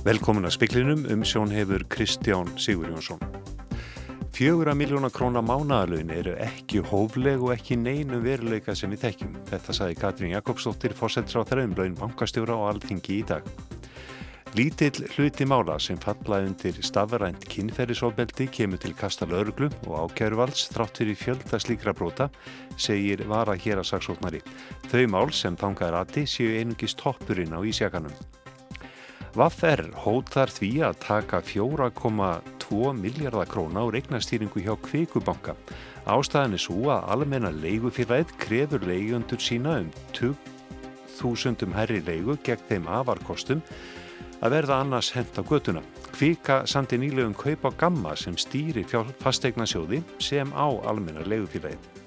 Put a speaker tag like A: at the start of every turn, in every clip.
A: Velkomin að speklinum um sjón hefur Kristján Sigur Jónsson. Fjögura miljóna króna mánaðalögin eru ekki hófleg og ekki neinu veruleika sem við tekjum. Þetta saði Katrín Jakobsdóttir, fósettra á þræðum lögin bankastjóra og alþingi í dag. Lítill hluti mála sem falla undir stafrænt kynferðisofbeldi kemur til kasta lauruglu og ákjæruvals þrátt fyrir fjölda slíkra bróta, segir Vara hér að saksóknari. Þau mál sem tangaður aðti séu einungist toppurinn á ísjakanum. Vaffer hótar því að taka 4,2 miljardar króna á regnastýringu hjá Kvikubanka. Ástæðan er svo að almenna leigufélagið krefur leigjöndur sína um 2000 herri leigu gegn þeim afarkostum að verða annars hent á götuna. Kvika sandi nýlegum kaupa gamma sem stýri fastegna sjóði sem á almenna leigufélagið.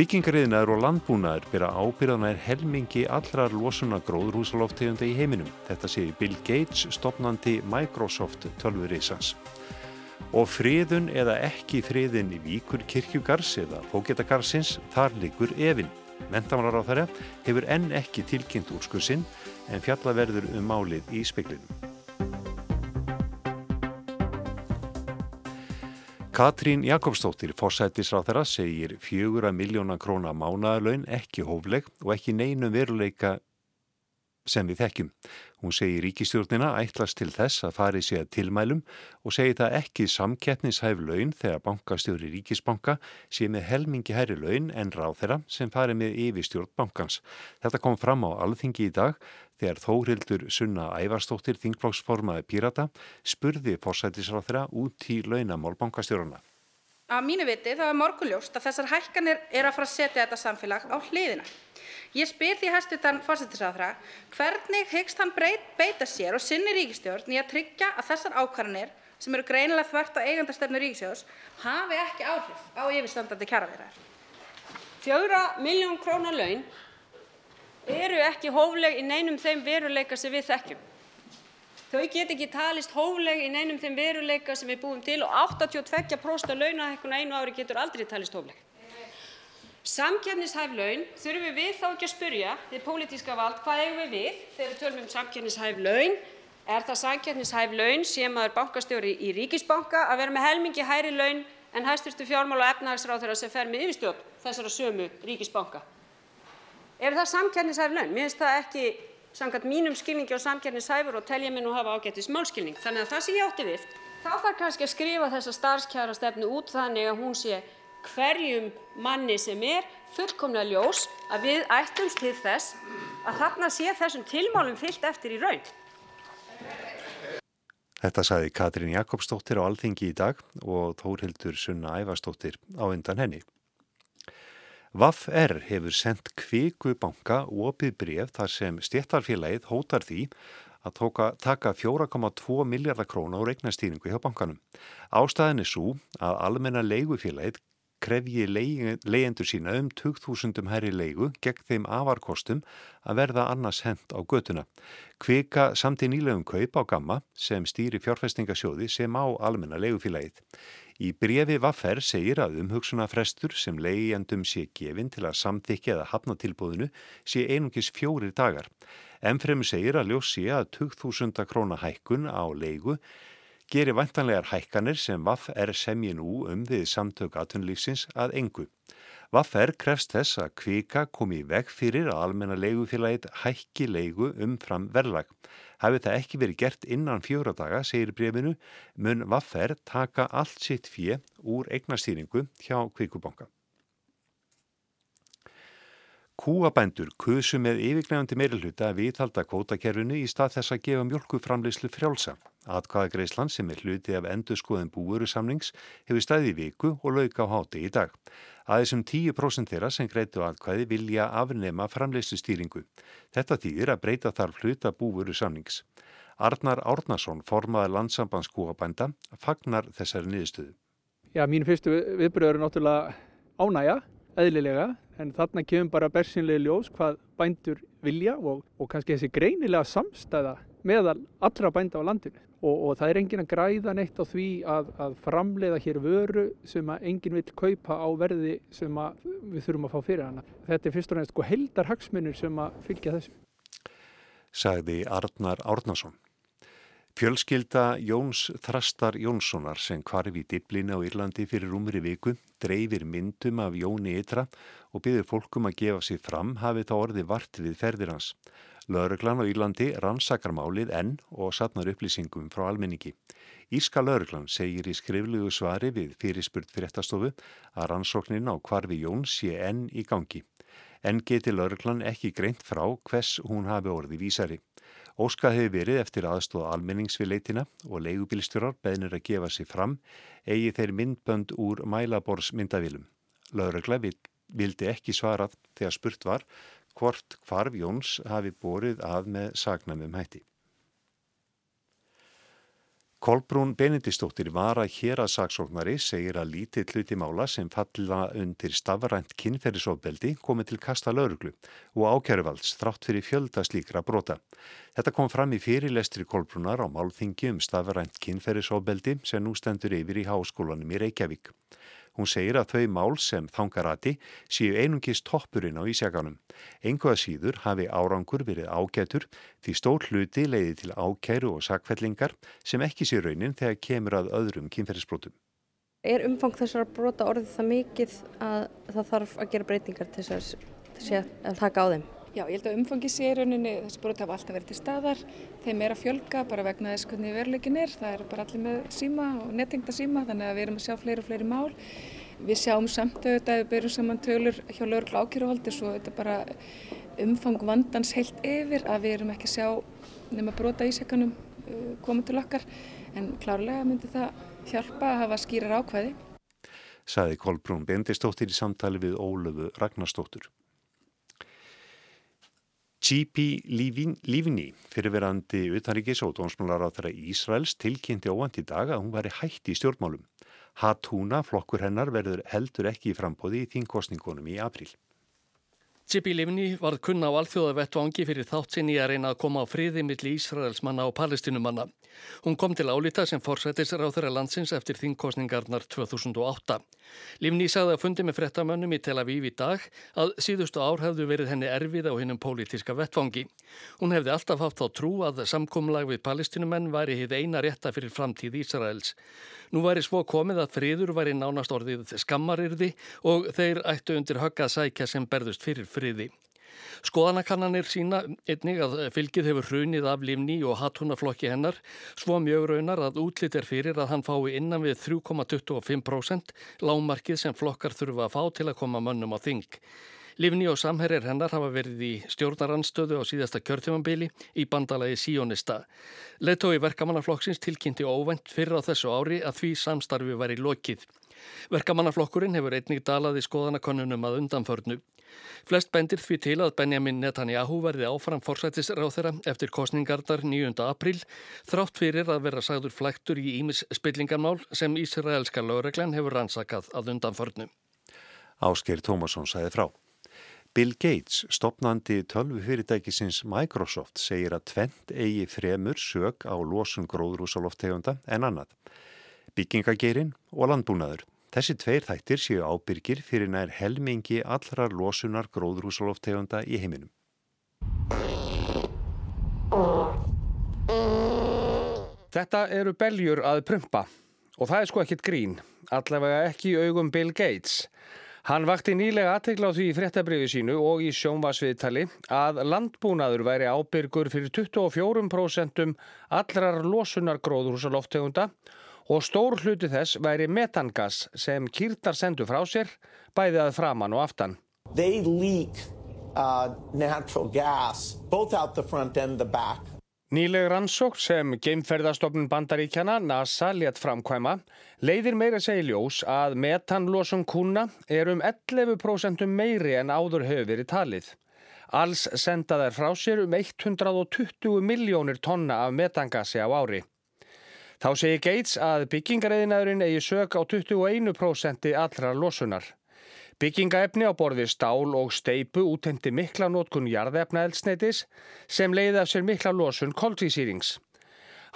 A: Byggingariðnaður og landbúnaður byrja ábyrðanar helmingi allrar losuna gróðrúsaloftegunda í heiminum. Þetta séu Bill Gates, stopnandi Microsoft tölvurisans. Og friðun eða ekki friðin í víkur kirkjugars eða fóketagarsins, þar likur efinn. Mentamálar á þeirra hefur enn ekki tilkynnt úrskursinn en fjallaverður um málið í speklinum. Katrín Jakobsdóttir, fórsættisráþara, segir fjögura miljóna króna mánaðalögn ekki hófleg og ekki neinu veruleika sem við þekkjum. Hún segir ríkistjórnina ætlast til þess að fari sig að tilmælum og segir það ekki samkettnishæf laun þegar bankastjóri ríkisbanka sé með helmingi herri laun en ráð þeirra sem fari með yfirstjórn bankans. Þetta kom fram á alþingi í dag þegar Þórildur Sunna Ævarstóttir þingflóksformaði Pírata spurði fórsættisráð þeirra út í launamál bankastjórnana.
B: Að mínu viti það er morguljóst að þessar hækkanir er að fara að setja þetta samfélag á hliðina. Ég spyr því hæstutan fórsettisraðra hvernig hyggst hann beita sér og sinni ríkistjórn í að tryggja að þessar ákvarðanir sem eru greinilega þvert á eigandastefnu ríkisjós hafi ekki áhrif á yfirstandandi kjaraverðar.
C: Fjóra miljón krónar laun eru ekki hófleg í neinum þeim veruleika sem við þekkjum. Þau get ekki talist hófleg í neinum þeim veruleika sem við búum til og 82% launahækkun einu ári getur aldrei talist hófleg. Samkeppnishæf laun, þurfum við þá ekki að spyrja hið pólitíska vald hvað eigum við við þegar við tölum um samkeppnishæf laun? Er það samkeppnishæf laun sé maður bankastjóri í ríkisbanka að vera með helmingi hærri laun en hæstv. fjármála- og efnahagsráðherra sem fer með yfirstjórn þessara sömu ríkisbanka? Er það samkeppnishæf laun? Mér finnst það ekki samkvæmt mínum skilningi á samkeppnishæfur og tel ég mig nú hafa ágætis málskilning. Þannig að það sem ég átti við, þá þarf kannski að skrifa þessa starfskjarastefnu út þannig að hún sé hverjum manni sem er fullkomlega ljós að við ættumst til þess að þarna sé þessum tilmálum fyllt eftir í raun.
A: Þetta sagði Katrín Jakobsdóttir á Alþingi í dag og Þórhildur Sunna Ævarsdóttir á undan henni. VAF-R hefur sendt kviku banka og opið bref þar sem stéttarfélagið hótar því að tóka, taka 4,2 miljardar króna á regnastýringu hjá bankanum. Ástæðin er svo að almenna leigufélagið krefji leyendur sína um 20.000 herri leigu gegn þeim afarkostum að verða annars hent á götuna. Kvika samt í nýlegum kaup á gamma sem stýri fjárfestingasjóði sem á almenna leigufélagið. Í brefi Vaffer segir að umhugsuna frestur sem leigjandum sé gefin til að samþykja eða hafna tilbúðinu sé einungis fjórir dagar. Ennfremu segir að ljós sé að 20.000 króna hækkun á leigu gerir vantanlegar hækkanir sem Vaff-R semji nú um við samtök aðtunlífsins að engu. Vaff-R krefst þess að kvika komi í veg fyrir að almenna leigufélagið hækki leigu um fram verðlag. Hafi það ekki verið gert innan fjóra daga, segir brefinu, mun Vaff-R taka allt sitt fjö úr eignastýringu hjá kvikubanka. Kúabændur kusu með yfirgnefandi meirulhuta að viðhalda kvótakerfinu í stað þess að gefa mjölkuframleyslu frjálsa. Atkvæðagreislan sem er hluti af endurskoðum búurusamnings hefur staði viku og lauka á háti í dag. Aðeins um 10% þeirra sem greitu atkvæði vilja afnema framleyslu stýringu. Þetta þýðir að breyta þarf hluta búurusamnings. Arnar Árnason, formaður landsambands kúabænda, fagnar þessari niðurstöðu.
D: Já, mín fyrstu viðbröður er náttúrulega ánægja, eðlilega, en þarna kemur bara bersinlega ljós hvað bændur vilja og, og kannski þessi greinilega samstæða meðal allra bænda á landinu og, og það er engin að græða neitt á því að, að framleiða hér vöru sem að engin vil kaupa á verði sem við þurfum að fá fyrir hana. Þetta er fyrst og næst sko heldar hagsmunir sem að fylgja þessu.
A: Sagði Arnar Árnason. Fjölskylda Jóns Þrastar Jónssonar sem kvarfi í diblina á Írlandi fyrir umri viku dreifir myndum af Jóni Ytra og byður fólkum að gefa sig fram hafi þá orði vart við ferðir hans. Lörglan á Írlandi rannsakar málið enn og satnar upplýsingum frá almenningi. Írska Lörglan segir í skriflugu svari við fyrirspurt fyrirtastofu að rannsóknin á kvarfi Jón sé enn í gangi. En geti Lörglan ekki greint frá hvers hún hafi orði vísari. Óskað hefur verið eftir aðstóða almenningsvileitina og leigubilstjórar beðnir að gefa sig fram eigi þeir myndbönd úr mælaborsmyndavilum. Lauragla vildi ekki svarað þegar spurt var hvort hvarf Jóns hafi borið að með sagnamum hætti. Kolbrún Benedistóttir var að hér að saksóknari segir að lítið hluti mála sem falla undir stafrænt kynferðisofbeldi komið til kasta lauruglu og ákjæruvalds þrátt fyrir fjölda slíkra brota. Þetta kom fram í fyrirlestri Kolbrúnar á málþingi um stafrænt kynferðisofbeldi sem nú stendur yfir í háskólanum í Reykjavík. Hún segir að þau mál sem þangarati séu einungist toppurinn á ísjaganum. Engu að síður hafi árangur verið ágætur því stór hluti leiði til ákæru og sakfellingar sem ekki sé raunin þegar kemur að öðrum kynferðisbrotum.
E: Er umfang þessara brota orðið það mikið að það þarf að gera breytingar til þess að taka á þeim?
F: Já, ég held að umfangi sé í rauninni, þessi brot hafa alltaf verið til staðar, þeim er að fjölga bara vegna þess hvernig veruleikin er, það er bara allir með síma og nettingta síma þannig að við erum að sjá fleiri og fleiri mál. Við sjáum samt auðvitað að við byrjum saman tölur hjá lögurkla ákjöruhaldi svo þetta bara umfang vandans heilt yfir að við erum ekki að sjá nema brota ísækanum uh, koma til okkar en klárlega myndi það hjálpa að hafa skýrar ákvæði.
A: Saði Kolbrún Bendistóttir í samtali við Ólöfu Ragnarstóttur. G.P. Livni, fyrirverandi utanríkis og þeirra Ísraels, tilkynnti óvand í dag að hún væri hætti í stjórnmálum. Hatúna, flokkur hennar, verður heldur ekki í frambóði í þingkostningunum í april.
G: J.P. Livni varð kunna á alþjóðavettvangi fyrir þátt sinni að reyna að koma á friði milli Ísraelsmanna og palestinumanna. Hún kom til álita sem forsættisra á þeirra landsins eftir þingkostningarnar 2008. Livni sagði að fundi með frettamönnum í Tel Aviv í dag að síðustu ár hefðu verið henni erfið á hennum pólitíska vettvangi. Hún hefði alltaf haft á trú að samkomlag við palestinumenn væri hitt eina rétta fyrir framtíð Ísraels. Nú væri svo komið að friður væri nánast orðið skammarirði og þeir ættu undir höggað sækja sem berðust fyrir friði. Skoðanakannanir sína einnig að fylgið hefur hrunið af lífni og hattunaflokki hennar svo mjög raunar að útlitt er fyrir að hann fái innan við 3,25% lámarkið sem flokkar þurfa að fá til að koma mönnum á þing. Livni og samherjar hennar hafa verið í stjórnaranstöðu á síðasta kjörtjumambili í bandalagi Sionista. Letói verkamannaflokksins tilkynnti óvænt fyrir á þessu ári að því samstarfi væri lokið. Verkamannaflokkurinn hefur einnig dalað í skoðanakonunum að undanförnu. Flest bendir því til að Benjamin Netanyahu verði áfram forsættisráð þeirra eftir kostningarnar 9. april þrátt fyrir að vera sagður flæktur í Ímis spillingarmál sem Ísraelska lögreglan hefur rannsakað að undanförnu.
A: Ásker Tómasson sæði frá. Bill Gates, stopnandi tölvu fyrirtækisins Microsoft, segir að tvent eigi fremur sög á losun gróðrúsaloftegunda en annað. Byggingagerin og landbúnaður. Þessi tveir þættir séu ábyrgir fyrir nær helmingi allrar losunar gróðrúsaloftegunda í heiminum.
H: Þetta eru beljur að prumpa og það er sko ekkit grín, allavega ekki í augum Bill Gates. Hann vakti nýlega aðtegla á því í fréttabriði sínu og í sjónvasviðtali að landbúnaður væri ábyrgur fyrir 24% allrar losunar gróðurhúsaloftegunda og stór hluti þess væri metangas sem kýrtar sendu frá sér bæði að framann og aftan.
I: They leak uh, natural gas both out the front and the back.
H: Nýleg rannsók sem geimferðastofnun bandaríkjana NASA létt framkvæma leiðir meira segi ljós að metanlosum kuna er um 11% meiri en áður hefur verið talið. Alls senda þær frá sér um 120 miljónir tonna af metangasi á ári. Þá segir Gates að byggingareiðinaðurinn eigi sög á 21% allra losunar. Byggingaefni á borði stál og steipu útendi mikla nótkun jarðefnaeldsneitis sem leiði af sér mikla losun koltvísýrings.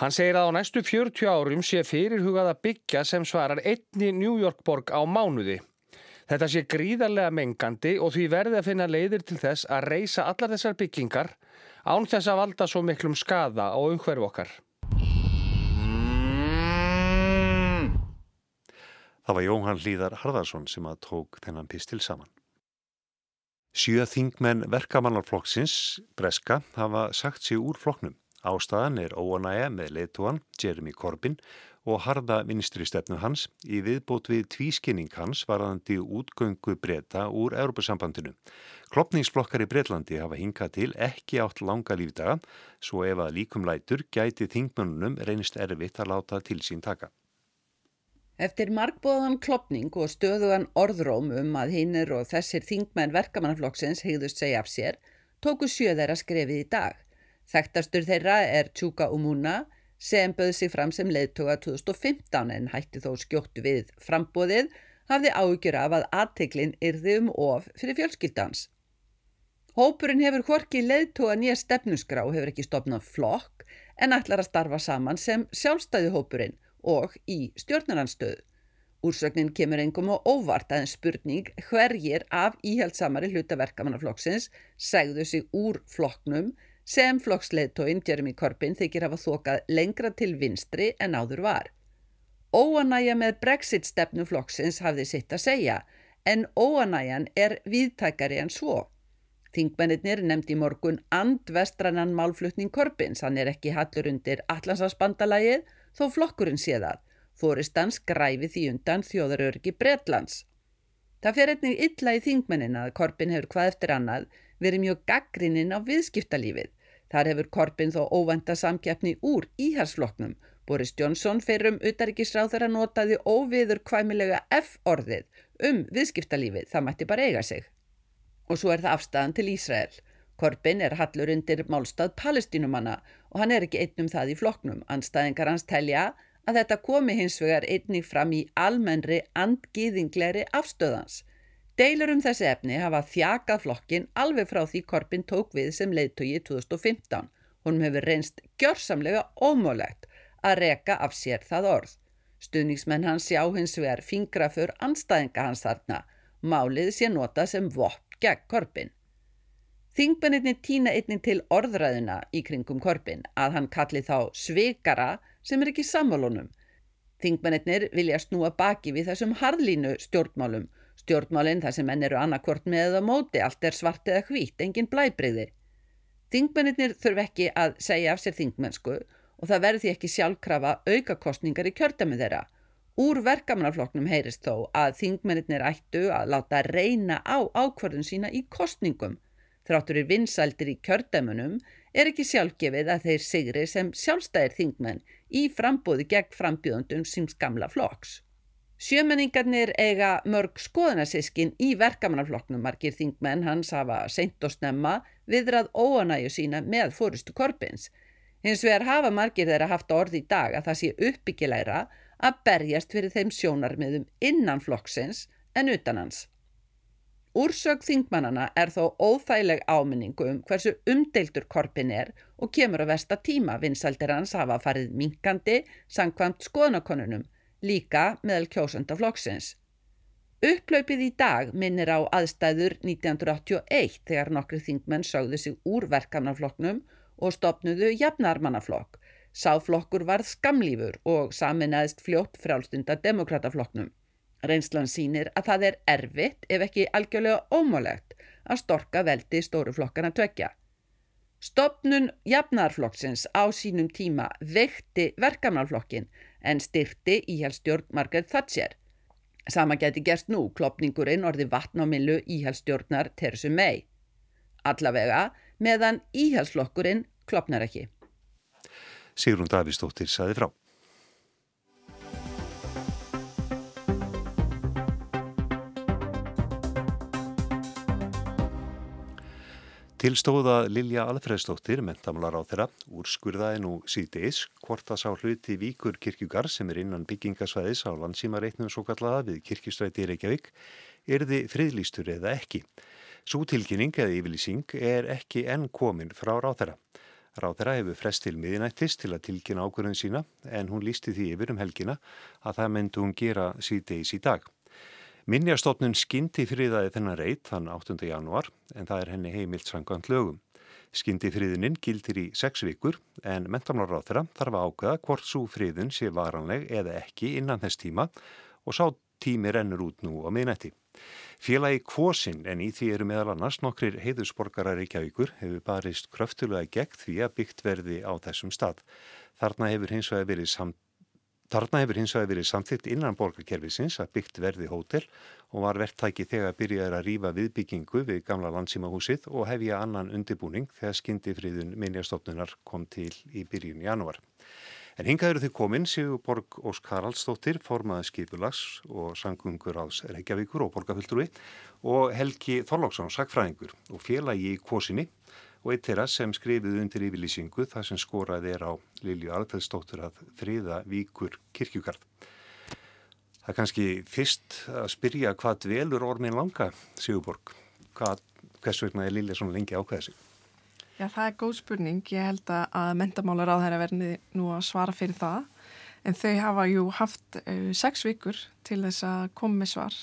H: Hann segir að á næstu 40 árum sé fyrirhugað að byggja sem svarar einni New York borg á mánuði. Þetta sé gríðarlega mengandi og því verði að finna leiðir til þess að reysa allar þessar byggingar án þess að valda svo miklum skada á umhverf okkar.
A: Það var Jóhann Líðar Harðarsson sem að tók þennan pistil saman. Sjö þingmenn verkamannarflokksins, Breska, hafa sagt sig úr flokknum. Ástæðan er óanæja með leituan Jeremy Corbyn og harða vinstri stefnu hans í viðbót við tvískinning hans varðandi útgöngu breyta úr Europasambandinu. Klopningsflokkar í Breitlandi hafa hingað til ekki átt langa lífdaga svo ef að líkum lætur gæti þingmönnunum reynist erfitt að láta til sín taka.
J: Eftir markbóðan klopning og stöðugan orðróm um að hinnir og þessir þingmenn verkamannaflokksins hegðust segja af sér, tóku sjöðera skrefið í dag. Þekktastur þeirra er Tjúka Umuna sem böði sig fram sem leiðtoga 2015 en hætti þó skjóttu við frambóðið, hafði ágjur af að aðteglinn yrði um of fyrir fjölskyldans. Hópurinn hefur hvorki leiðtoga nýja stefnusgrá hefur ekki stopnað flokk en ætlar að starfa saman sem sjálfstæði hópurinn og í stjórnaranstöðu. Úrsögnin kemur engum á óvart aðeins spurning hverjir af íhjaldsamari hlutaverkamannaflokksins segðu sig úr flokknum sem flokksleitóin Jeremy Corbyn þykir hafa þokað lengra til vinstri en áður var. Óanæja með brexit stefnu flokksins hafði sitt að segja en óanæjan er viðtækari en svo. Þingmennir nefndi morgun andvestrannan málflutning Corbins, hann er ekki hallur undir Allansansbandalagið þó flokkurinn sé það. Fóristans græfi því undan þjóðarörgi Bretlands. Það fer einnig illa í þingmennin að Korbin hefur hvað eftir annað verið mjög gaggrinninn á viðskiptalífið. Þar hefur Korbin þó óvenda samkjapni úr íhalsfloknum. Boris Johnson ferum utaríkisráð þegar að notaði óviður kvæmilega F-orðið um viðskiptalífið. Það mætti bara eiga sig. Og svo er það afstæðan til Ísrael. Korbin er hallur undir málstað palestínumanna og hann er ekki einnum það í floknum. Anstæðingar hans telja að þetta komi hins vegar einnig fram í almennri andgýðingleri afstöðans. Deilur um þessi efni hafa þjakað flokkin alveg frá því Korbin tók við sem leiðtögi 2015. Honum hefur reynst gjörsamlega ómólegt að reka af sér það orð. Stuðningsmenn hans sjá hins vegar fingra fyrr anstæðinga hans þarna. Málið sé nota sem vopp gegn Korbin. Þingbennirni týna einnig til orðræðina í kringum korpin að hann kalli þá sveikara sem er ekki sammálunum. Þingbennirnir vilja snúa baki við þessum harðlínu stjórnmálum, stjórnmálinn þar sem menn eru annarkvort með eða móti, allt er svart eða hvít, engin blæbreyði. Þingbennirnir þurf ekki að segja af sér þingmennsku og það því ekki sjálfkrafa aukakostningar í kjördamið þeirra. Úr verkamannafloknum heyrist þó að þingmennirnir ættu að láta reyna á ákvörðun sína í kostningum Þráttur er vinsældir í kjördæmunum er ekki sjálfgefið að þeir sigri sem sjálfstæðir þingmenn í frambóði gegn frambjóðundum síms gamla flokks. Sjömenningarnir eiga mörg skoðanarsiskin í verkamannaflokknum margir þingmenn hans hafa seint og snemma viðrað óanæju sína með fórustu korpins. Hins vegar hafa margir þeirra haft orð í dag að það sé uppbyggilegra að berjast fyrir þeim sjónarmiðum innan flokksins en utan hans. Úrsög þingmannana er þó óþægileg áminningu um hversu umdeiltur korpin er og kemur að versta tíma vinsældir hans hafa farið minkandi sangkvamt skoðanakonunum, líka meðal kjósönda flokksins. Upplaupið í dag minnir á aðstæður 1981 þegar nokkri þingmenn sögðu sig úr verkamnaflokknum og stopnuðu jafnarmannaflokk. Sáflokkur varð skamlífur og saminæðist fljótt frálstunda demokrataflokknum. Reynslan sínir að það er erfitt ef ekki algjörlega ómálegt að storka veldi stóruflokkana tvekja. Stopnun jafnarflokksins á sínum tíma vekti verkamannflokkin en styrti íhjálpsstjórn Margaret Thatcher. Sama geti gerst nú klopningurinn orði vatn á millu íhjálpsstjórnar Teresu May. Allavega meðan íhjálpsflokkurinn klopnar ekki.
A: Sigrun Davísdóttir saði frá. Tilstóða Lilja Alfredsdóttir, mentamular á þeirra, úrskurðaði nú síðdeis hvort að sá hluti Víkur kirkjugar sem er innan byggingasvæðis á landsímareitnum svo kallaða við kirkjustræti Reykjavík erði friðlýstur eða ekki. Svo tilkynning eða yfirlýsing er ekki enn komin frá ráþeira. Ráþeira hefur frest til miðinættis til að tilkynna ákvörðun sína en hún lísti því yfir um helgina að það myndi hún gera síðdeis í dag. Minjastofnun skyndi friðaði þennan reit þann 8. januar en það er henni heimilt sangant lögum. Skyndi friðuninn gildir í sex vikur en mentamlaráð þeirra þarf að ákveða hvort svo friðun sé varanleg eða ekki innan þess tíma og sá tími rennur út nú á miðnætti. Félagi Kvosinn en í því eru meðal annars nokkrir heiðusborgarar Reykjavíkur hefur barist kröftulega gegn því að byggt verði á þessum stað. Þarna hefur hins vegar verið samt Þarna hefur hins vegar verið samþygt innan borgarkerfisins að byggt verði hótel og var verktæki þegar byrjaður að rýfa viðbyggingu við gamla landsímahúsið og hefja annan undirbúning þegar skyndifriðun minnjastofnunar kom til í byrjun janúar. En hingað eru þau komin Sigurborg Óskar Allstóttir, formaði skipulags og sangungur ás Reykjavíkur og borgarfjöldrúi og Helgi Þorlóksson, sagfræðingur og félagi í Kvosinni og eitt þeirra sem skrifið undir yfirlýsingu þar sem skoraði er á Lilju Alfredsdóttur að friða víkur kirkjugarð. Það er kannski fyrst að spyrja hvað dvelur ormin langa, Sigurborg? Hvað, hvers vegna er Lilja svona lengi ákveðið sig?
K: Já, það er góð spurning. Ég held að mentamálar á þeirra verði nú að svara fyrir það. En þau hafa jú haft uh, sex vikur til þess að koma með svar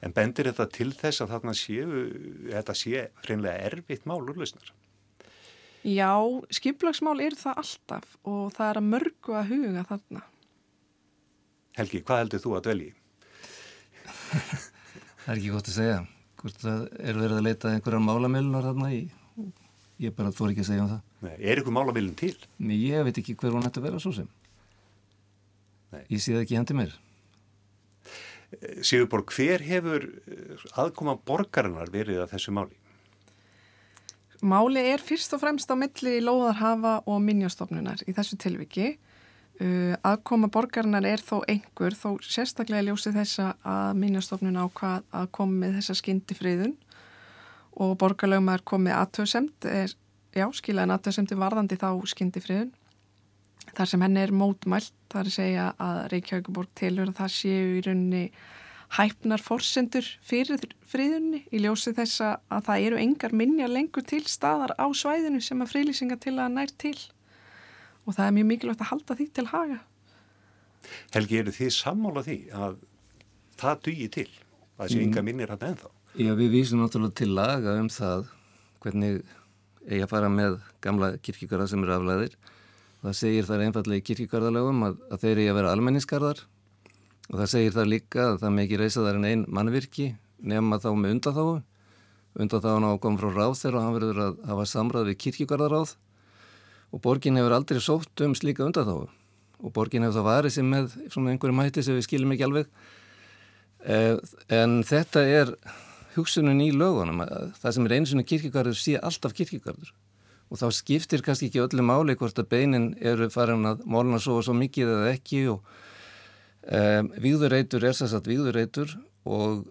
A: En bendir þetta til þess að þarna séu, þetta sé hreinlega erfitt mál úrlausnar?
K: Já, skiplagsmál er það alltaf og það er að mörgu að huga þarna.
A: Helgi, hvað heldur þú að dvelji?
L: það er ekki gott að segja. Hvort það er verið að leita einhverjar málamillunar þarna í, ég bara þór ekki að segja um það.
A: Nei, er ykkur málamillun til?
L: Nei, ég veit ekki hver hún ætti að vera svo sem. Nei. Ég sé það ekki hendi mér.
A: Sigurborg, hver hefur eh, aðkoma borgarinnar verið að þessu máli?
K: Máli er fyrst og fremst á milli Lóðarhafa og Minjastofnunar í þessu tilviki. Uh, aðkoma borgarinnar er þó einhver, þó sérstaklega ljósi þessa að Minjastofnun ákvað að koma með þessa skyndifriðun og borgarlögumar komið aðtöðsemt, já skilaðin aðtöðsemti varðandi þá skyndifriðun. Þar sem henni er mótmælt, þar er segja að Reykjavíkuborg tilur að það séu í rauninni hæfnar fórsendur fyrir friðunni í ljósi þess að það eru engar minja lengur til staðar á svæðinu sem að frílýsinga til að nær til og það er mjög mikilvægt að halda því til haga.
A: Helgi, eru þið sammála því að það dugi til að þessi mm. minnir hann ennþá?
L: Já, við vísum náttúrulega til laga um það hvernig eigi að fara með gamla kirkíkara sem eru aflæðir. Það segir þar einfallega í kirkíkarðalögum að, að þeir eigi að vera almenningskarðar og það segir það líka að það ekki reysa þar en einn mannvirki nefna þá með undatháu undatháun á að koma frá ráð þegar hann verður að hafa samræð við kirkjugarðaráð og borgin hefur aldrei sótt um slíka undatháu og borgin hefur það varið sem með svona einhverjum hætti sem við skiljum ekki alveg. Eh, en þetta er hugsunum í lögunum það sem er eins og kirkjugarður sé alltaf kirkjugarður og þá skiptir kannski ekki öllu máli hvort að beinin eru farin að mólna svo og svo mikið eða ekki og Um, Víðureitur er þess að víðureitur og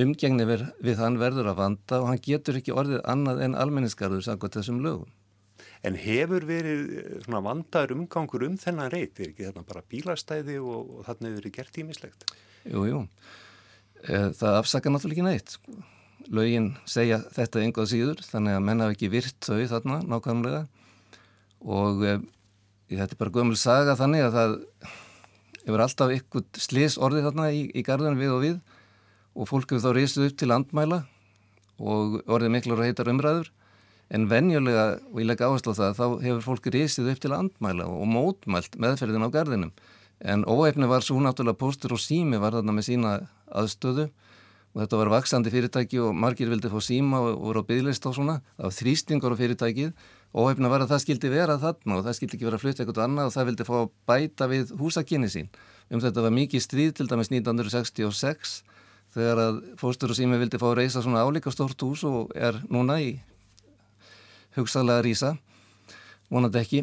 L: umgengni við, við hann verður að vanda og hann getur ekki orðið annað en almenningskarður samkvæmt þessum lögum.
A: En hefur verið eh, svona vandaður umgangur um þennan reit? Er ekki þarna bara bílastæði og, og þarna hefur verið gert tímislegt?
L: Jú, jú. Eh, það afsaka náttúrulega ekki neitt. Lögin segja þetta einhvað síður þannig að menna ekki virt þau þarna nákvæmlega. Og e, þetta er bara gömul saga þannig að það hefur alltaf ykkur slis orðið þarna í, í garðan við og við og fólk hefur þá reysið upp til andmæla og orðið miklur og heitar umræður. En venjulega, og ég legg áherslu á það, þá hefur fólk reysið upp til andmæla og mótmælt meðferðin á garðinum. En óefni var svo náttúrulega póstur og sími var þarna með sína aðstöðu og þetta var vaksandi fyrirtæki og margir vildi fá síma og voru á bygglist og svona, það var þrýstingar á fyrirtækið. Óhefna var að það skildi vera þarna og það skildi ekki vera að flytta eitthvað annað og það vildi fá að bæta við húsakinni sín. Um þetta var mikið stríð til dæmis 1966 þegar að fóstur og sími vildi fá að reysa svona álíka stort hús og er núna í hugsaðlega rýsa, vonandi ekki.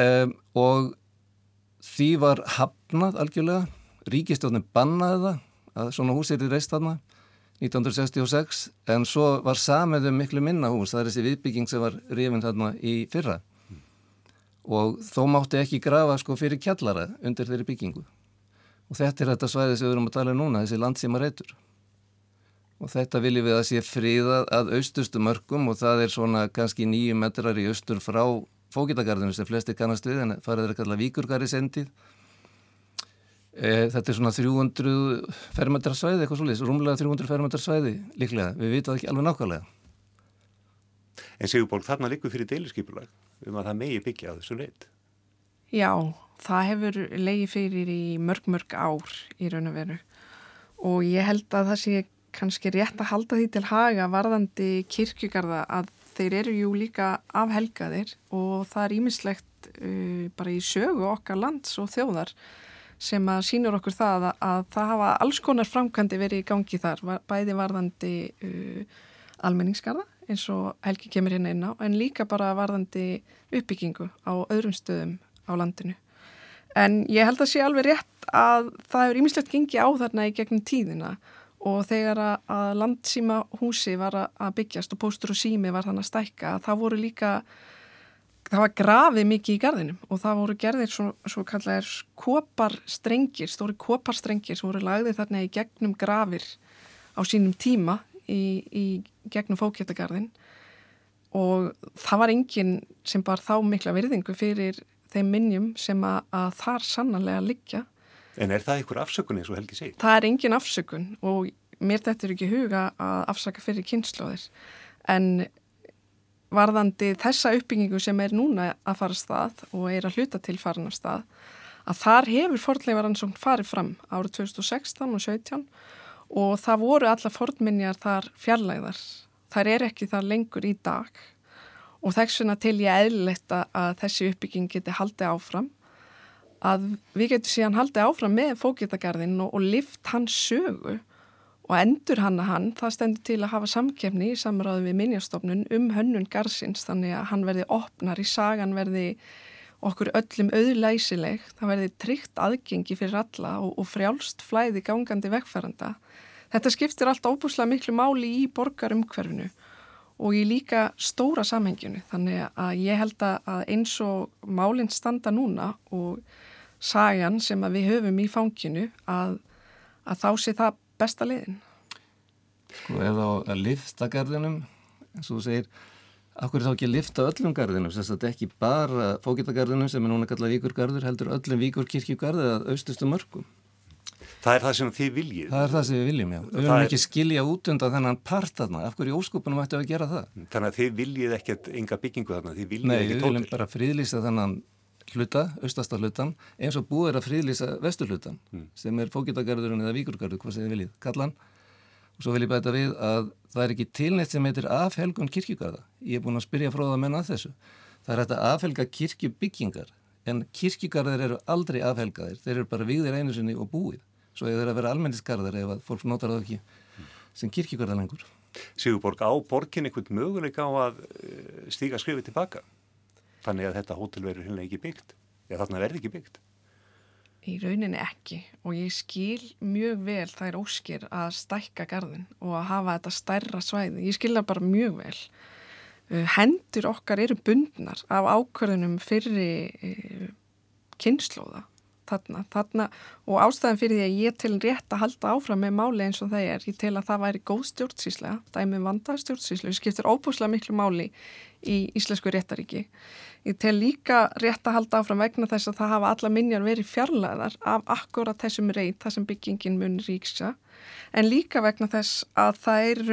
L: Um, og því var hafnað algjörlega, ríkistjóðin bannaði það að svona hús er í reist þarna 1966 en svo var samið um miklu minna hús, það er þessi viðbygging sem var rifin þarna í fyrra. Mm. og þó mátti ekki grafa sko fyrir kjallara undir þeirri byggingu. Og þetta er þetta svæði sem við erum að tala um núna, þessi landsíma reytur og þetta viljum við að sé fríðað að austustu mörgum og það er svona kannski nýju metrar í austur frá fókitagarðinu sem flesti kannast við en farið er að kalla víkurgari sendið þetta er svona 300 fermetrar eitthvað svolítið, rúmlega 300 fermetrar svæði líklega, við vitum það ekki alveg nákvæmlega.
A: En Sigurból, þarna likur fyrir deiliskypulag um að það megi byggja á þessu reitt.
K: Já, það hefur leiði fyrir í mörg mörg ár í raun og veru og ég held að það sé kannski rétt að halda því til haga varðandi kirkjugarða að þeir eru jú líka afhelgaðir og það er ímislegt uh, bara í sögu okkar lands og þjóðar sem að sínur okkur það að, að það hafa alls konar framkvæmdi verið í gangi þar, bæði varðandi uh, almenningsgarða eins og Helgi kemur hérna inn á, en líka bara varðandi uppbyggingu á öðrum stöðum á landinu. En ég held að sé alveg rétt að það hefur ímislegt gengið á þarna í gegnum tíðina og þegar að landsíma húsi var að byggjast og póstur og sími var þannig að stækka, það voru líka, það var grafið mikið í gardinum og það voru gerðir svo, svo kallar koparstrengir, stóri koparstrengir sem voru lagðið þarna í gegnum grafir á sínum tíma í, í gegnum fókjættagarðin og það var enginn sem bar þá mikla virðingu fyrir þeim minnjum sem að, að þar sannanlega liggja.
A: En er það einhver afsökun eins og Helgi segir?
K: Það er engin afsökun og mér þetta er ekki huga að afsaka fyrir kynnslóðir en varðandi þessa uppbyggingu sem er núna að fara stað og er að hluta til farin af stað að þar hefur fordleifarann farið fram árið 2016 og 2017 og það voru alla fornminjar þar fjarlæðar. Það er ekki þar lengur í dag og þess vegna til ég eðlilegt að þessi uppbygging geti haldið áfram að við getum síðan haldið áfram með fókitagarðin og, og lift hans sögu og endur hann að hann, það stendur til að hafa samkefni í samráðu við minnjastofnun um hönnun garðsins þannig að hann verði opnar í sagan verði okkur öllum auðlæsileg, það verði tryggt aðgengi fyrir alla og, og frjálst flæði gangandi vegfæranda Þetta skiptir allt óbúslega miklu máli í borgarumhverfinu og í líka stóra samhenginu þannig að ég held að eins og málinn standa núna og sagan sem við höfum í fanginu að, að þá sé það besta liðin.
L: Sko eða á liftagarðinum, eins og þú segir, akkur er þá ekki að lifta öllum garðinum, þess að þetta ekki bara fókitagarðinum sem er núna kallað víkurgarður heldur öllum víkurkirkjugarði að austustu mörgum.
A: Það er það sem þið viljið.
L: Það er það sem við viljum, já. Við viljum ekki skilja út undan þennan part þarna. Af hverju óskupunum ættu að gera það?
A: Þannig að þið viljið ekkert enga byggingu þarna, þið viljið
L: Nei,
A: ekki tóttur.
L: Nei, við viljum bara fríðlýsa þennan hluta, austasta hlutan, eins og búið er að fríðlýsa vestur hlutan, mm. sem er fókitagarðurinn eða víkurgarður, hvað sem þið viljið, kallan. Og svo vil ég bæta við að það er ekki tilneitt sem heitir afhelgun kirkjugarða. Ég er búin að spyrja fróða menna að þessu. Það er að afhelga kirkjubyggingar, en kirkjugarðir eru aldrei afhelgaðir. Þeir eru bara vigðir einu sinni og búið svo ég verður að vera almennisgarðar ef að fólk notar það ekki sem kirkjugarðar lengur.
A: Sigurborg, á borgin einhvern möguleik á að eh, stíga skrifið tilbaka þannig að þetta hótel verður hérna ekki byggt eða þarna verður ekki byggt?
K: Í rauninni ekki og ég skil mjög vel þær óskir að stækka garðin og að hafa þetta stærra svæði. Ég skil það bara mjög vel. Uh, hendur okkar eru bundnar af ákverðunum fyrir uh, kynnslóða þarna, þarna og ástæðan fyrir því að ég til rétt að halda áfram með máli eins og það er, ég tel að það væri góð stjórnsýslega, dæmi um vanda stjórnsýslega, við skiptir óbúslega miklu máli í Íslensku réttaríki. Ég tel líka rétt að halda áfram vegna þess að það hafa alla minjar verið fjarlæðar af akkurat þessum reyt, það sem byggingin mun ríksa, en líka vegna þess að er,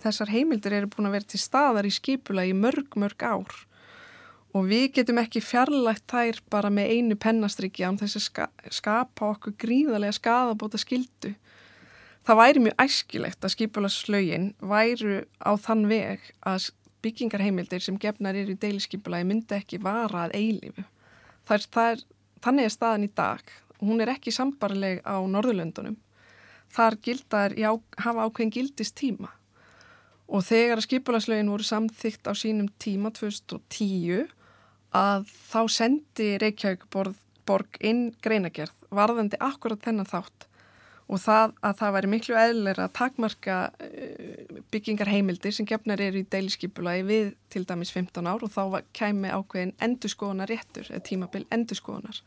K: þessar heimildir eru búin að vera til staðar í skipula í mörg, mörg ár og við getum ekki fjarlægt þær bara með einu pennastriki án þess að ska skapa okkur gríðarlega skadabóta skildu. Það væri mjög æskilegt að skipulaslögin væru á þann veg að byggingarheimildir sem gefnar eru í deiliskypulagi myndi ekki vara að eilifu. Það er, það er, þannig er staðan í dag. Hún er ekki sambarleg á Norðurlöndunum. Þar gildar, já, hafa ákveðin gildist tíma. Og þegar skipulaslögin voru samþygt á sínum tíma 2010 að þá sendi Reykjavík borg inn greinagerð varðandi akkurat þennan þátt og það að það væri miklu eðlera að takmarka eh, byggingar heimildir sem gefnar eru í deiliskypulagi við til dæmis 15 ár og þá kæmi ákveðin endurskoðunar réttur eða tímabil endurskoðunar.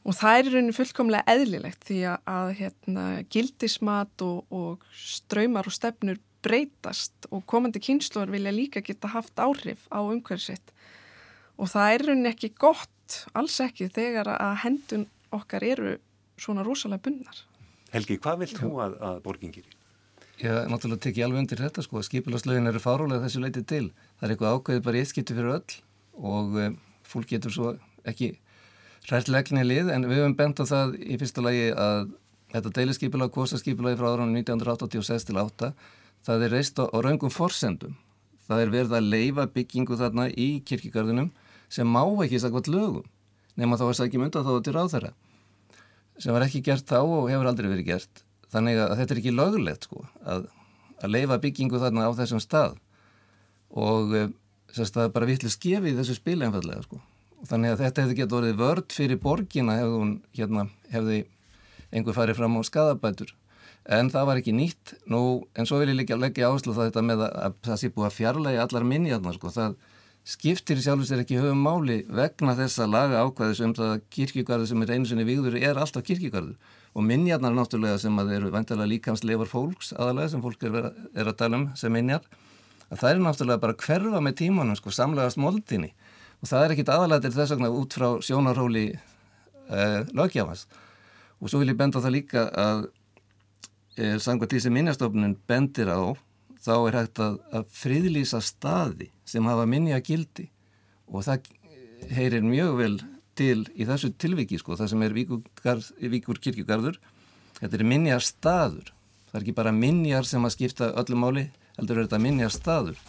K: Og það er í rauninu fullkomlega eðlilegt því að hérna, gildismat og, og ströymar og stefnur breytast og komandi kynsluar vilja líka geta haft áhrif á umhverfisitt og það er rauninni ekki gott, alls ekki, þegar að hendun okkar eru svona rosalega bunnar.
A: Helgi, hvað vilt þú að, að borgin gerir?
L: Já, náttúrulega tek ég alveg undir þetta sko, skipilagslögin eru fárólega þessu leiti til. Það er eitthvað ákveðið bara í eitt skipti fyrir öll og e, fólk getur svo ekki rættilegni lið en við höfum bent á það í fyrsta lagi að þetta deiliskypilag, kosaskipilagi frá árunum 1986 til 8 það er reist á, á raungum forsendum. Það er verið að leifa byggingu þarna í kirkigarðunum sem má ekki sakvað lögum nema þá að sækjum undan þá til ráð þeirra sem var ekki gert þá og hefur aldrei verið gert. Þannig að þetta er ekki lögulegt sko að, að leifa byggingu þarna á þessum stað. Og eh, sérst, það er bara vittlega skefið í þessu spil einfallega sko. Þannig að þetta hefði gett orðið vörd fyrir borgina hefði, hún, hérna, hefði einhver farið fram á skadabætur en það var ekki nýtt. Nú, en svo vil ég líka leggja áherslu það þetta með að, að það sé búið að fjarlægi allar minniðarnar sko, það skiptir sjálfur sér ekki höfum máli vegna þessa laga ákvæði sem það kirkjugarður sem er einu sinni vigður er alltaf kirkjugarður. Og minniðarnar náttúrulega sem að eru vantilega líkamsleifar fólks aðalega sem fólk er, vera, er að tala um sem minniðar að það er náttúrulega bara hverfa með tímanum sko, samlegast moldinni. Og það er ekkit aðalega til þess vegna út frá sjónarhóli eh, lögjafans og svo vil ég benda það líka að e, samkvæmt því sem minnjastofnun bendir á þá er hægt að, að friðlýsa staði sem hafa minnja gildi. Og það heyrir mjög vel til í þessu tilviki sko, það sem er Víkur kirkjugarður. Þetta er minnja staður. Það er ekki bara minnjar sem að skipta öllum máli, heldur er þetta minnja staður.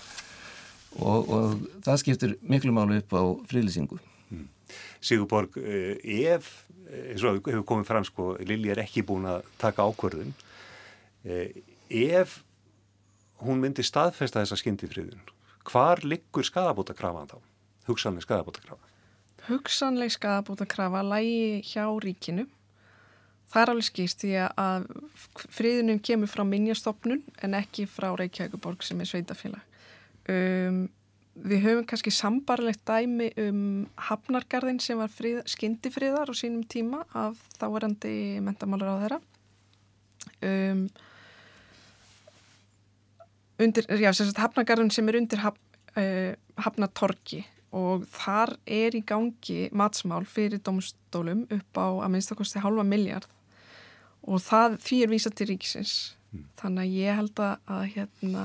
L: Og, og það skiptir miklu máli upp á friðlýsingu. Mm.
A: Sigurborg, eh, ef eins og hefur komið fram sko, Lili er ekki búin að taka ákvörðun eh, ef hún myndi staðfesta þessa skyndifriðun hvar liggur skadabóta krafan þá? Hugsanleg skadabóta krafa?
K: Hugsanleg skadabóta krafa lægi hjá ríkinu Það er alveg skýrst því að friðunum kemur frá minnjastofnun en ekki frá Reykjavíkuborg sem er sveitafélag. Um, Við höfum kannski sambarlegt dæmi um Hafnargarðin sem var frið, skyndifriðar á sínum tíma af þáverandi mentamálur á þeirra. Um, undir, já, sagt, Hafnargarðin sem er undir haf, uh, Hafnatorki og þar er í gangi matsmál fyrir domstólum upp á að minnstakosti halva miljard og það, því er vísað til ríkisins. Mm. Þannig að ég held að hérna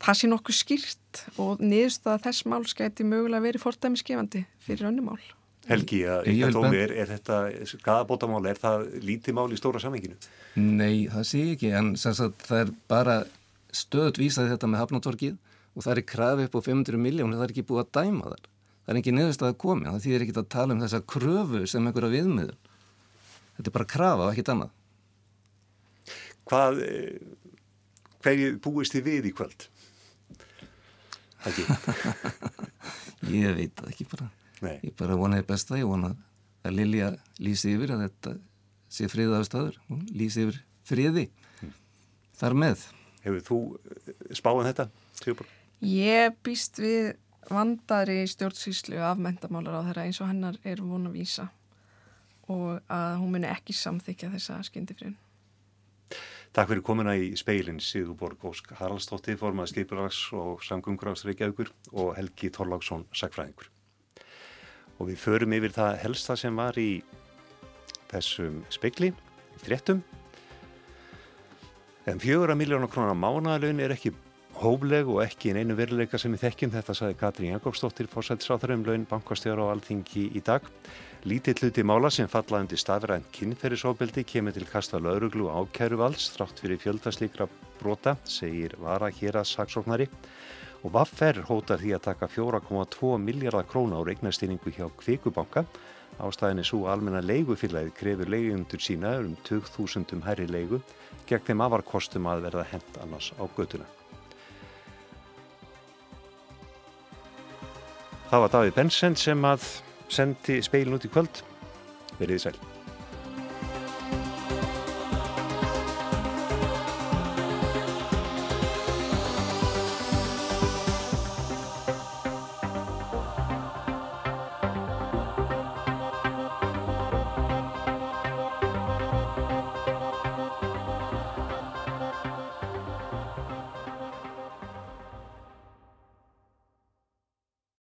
K: það sé nokkuð skýrt og niðurstað þess mál skæti mögulega verið fordæmisgefandi fyrir önnumál.
A: Helgi, að, tómi, er, er þetta skadabótamál, er það lítið mál í stóra samenginu?
L: Nei, það sé ekki, en sagt, það er bara stöðut vísaði þetta með hafnatorkið og það er krafið upp á 500 miljónir, það er ekki búið að dæma þar. Það er ekki niðurstað að komi, það þýðir ekki að tala um þessa kröfu sem einhverja viðmiður. Þetta er bara krafa og ekkit annað.
A: Hvað, eh, hverju búist þið við í kvöld?
L: ég veit það ekki bara Nei. ég bara vonaði besta ég vonaði að Lilja lýsi yfir að þetta sé friðaðu staður hún lýsi yfir friði mm. þar með
A: Hefur þú eh, spáðan þetta? Sigurbjörn?
K: Ég býst við vandari stjórnsýslu af mentamálar á þeirra eins og hennar er vona að vísa og að hún muni ekki samþykja þessa skyndifriðun
A: Takk fyrir komuna í speilin Sigurborg Ósk Haraldsdóttir, formað skipulags og samgönguráðs Reykjavíkur og Helgi Torláksson, sagfræðingur. Og við förum yfir það helsta sem var í þessum speikli, fréttum. En fjögur að miljónar krónar mánaðalun er ekki hófleg og ekki einu veruleika sem við þekkjum. Þetta saði Katrín Jakobsdóttir, fórsættisráþur um laun bankastjóra á Alþingi í dag. Lítið hluti mála sem falla undir stafrænt kynferðisofbeldi kemur til kasta lauruglu ákæruvalds þrátt fyrir fjöldaslíkra brota, segir Vara Hjera saksóknari og Vaffer hótar því að taka 4,2 miljardar króna á regnastýningu hjá Kvikubanka. Ástæðinni svo almenna leigufélagið krefur leigundur sína um 2000 herri leigu gegn þeim afarkostum að verða hent annars á götuna. Það var Davíð Bensen sem að sendi speilin út í kvöld. Verðið sæl.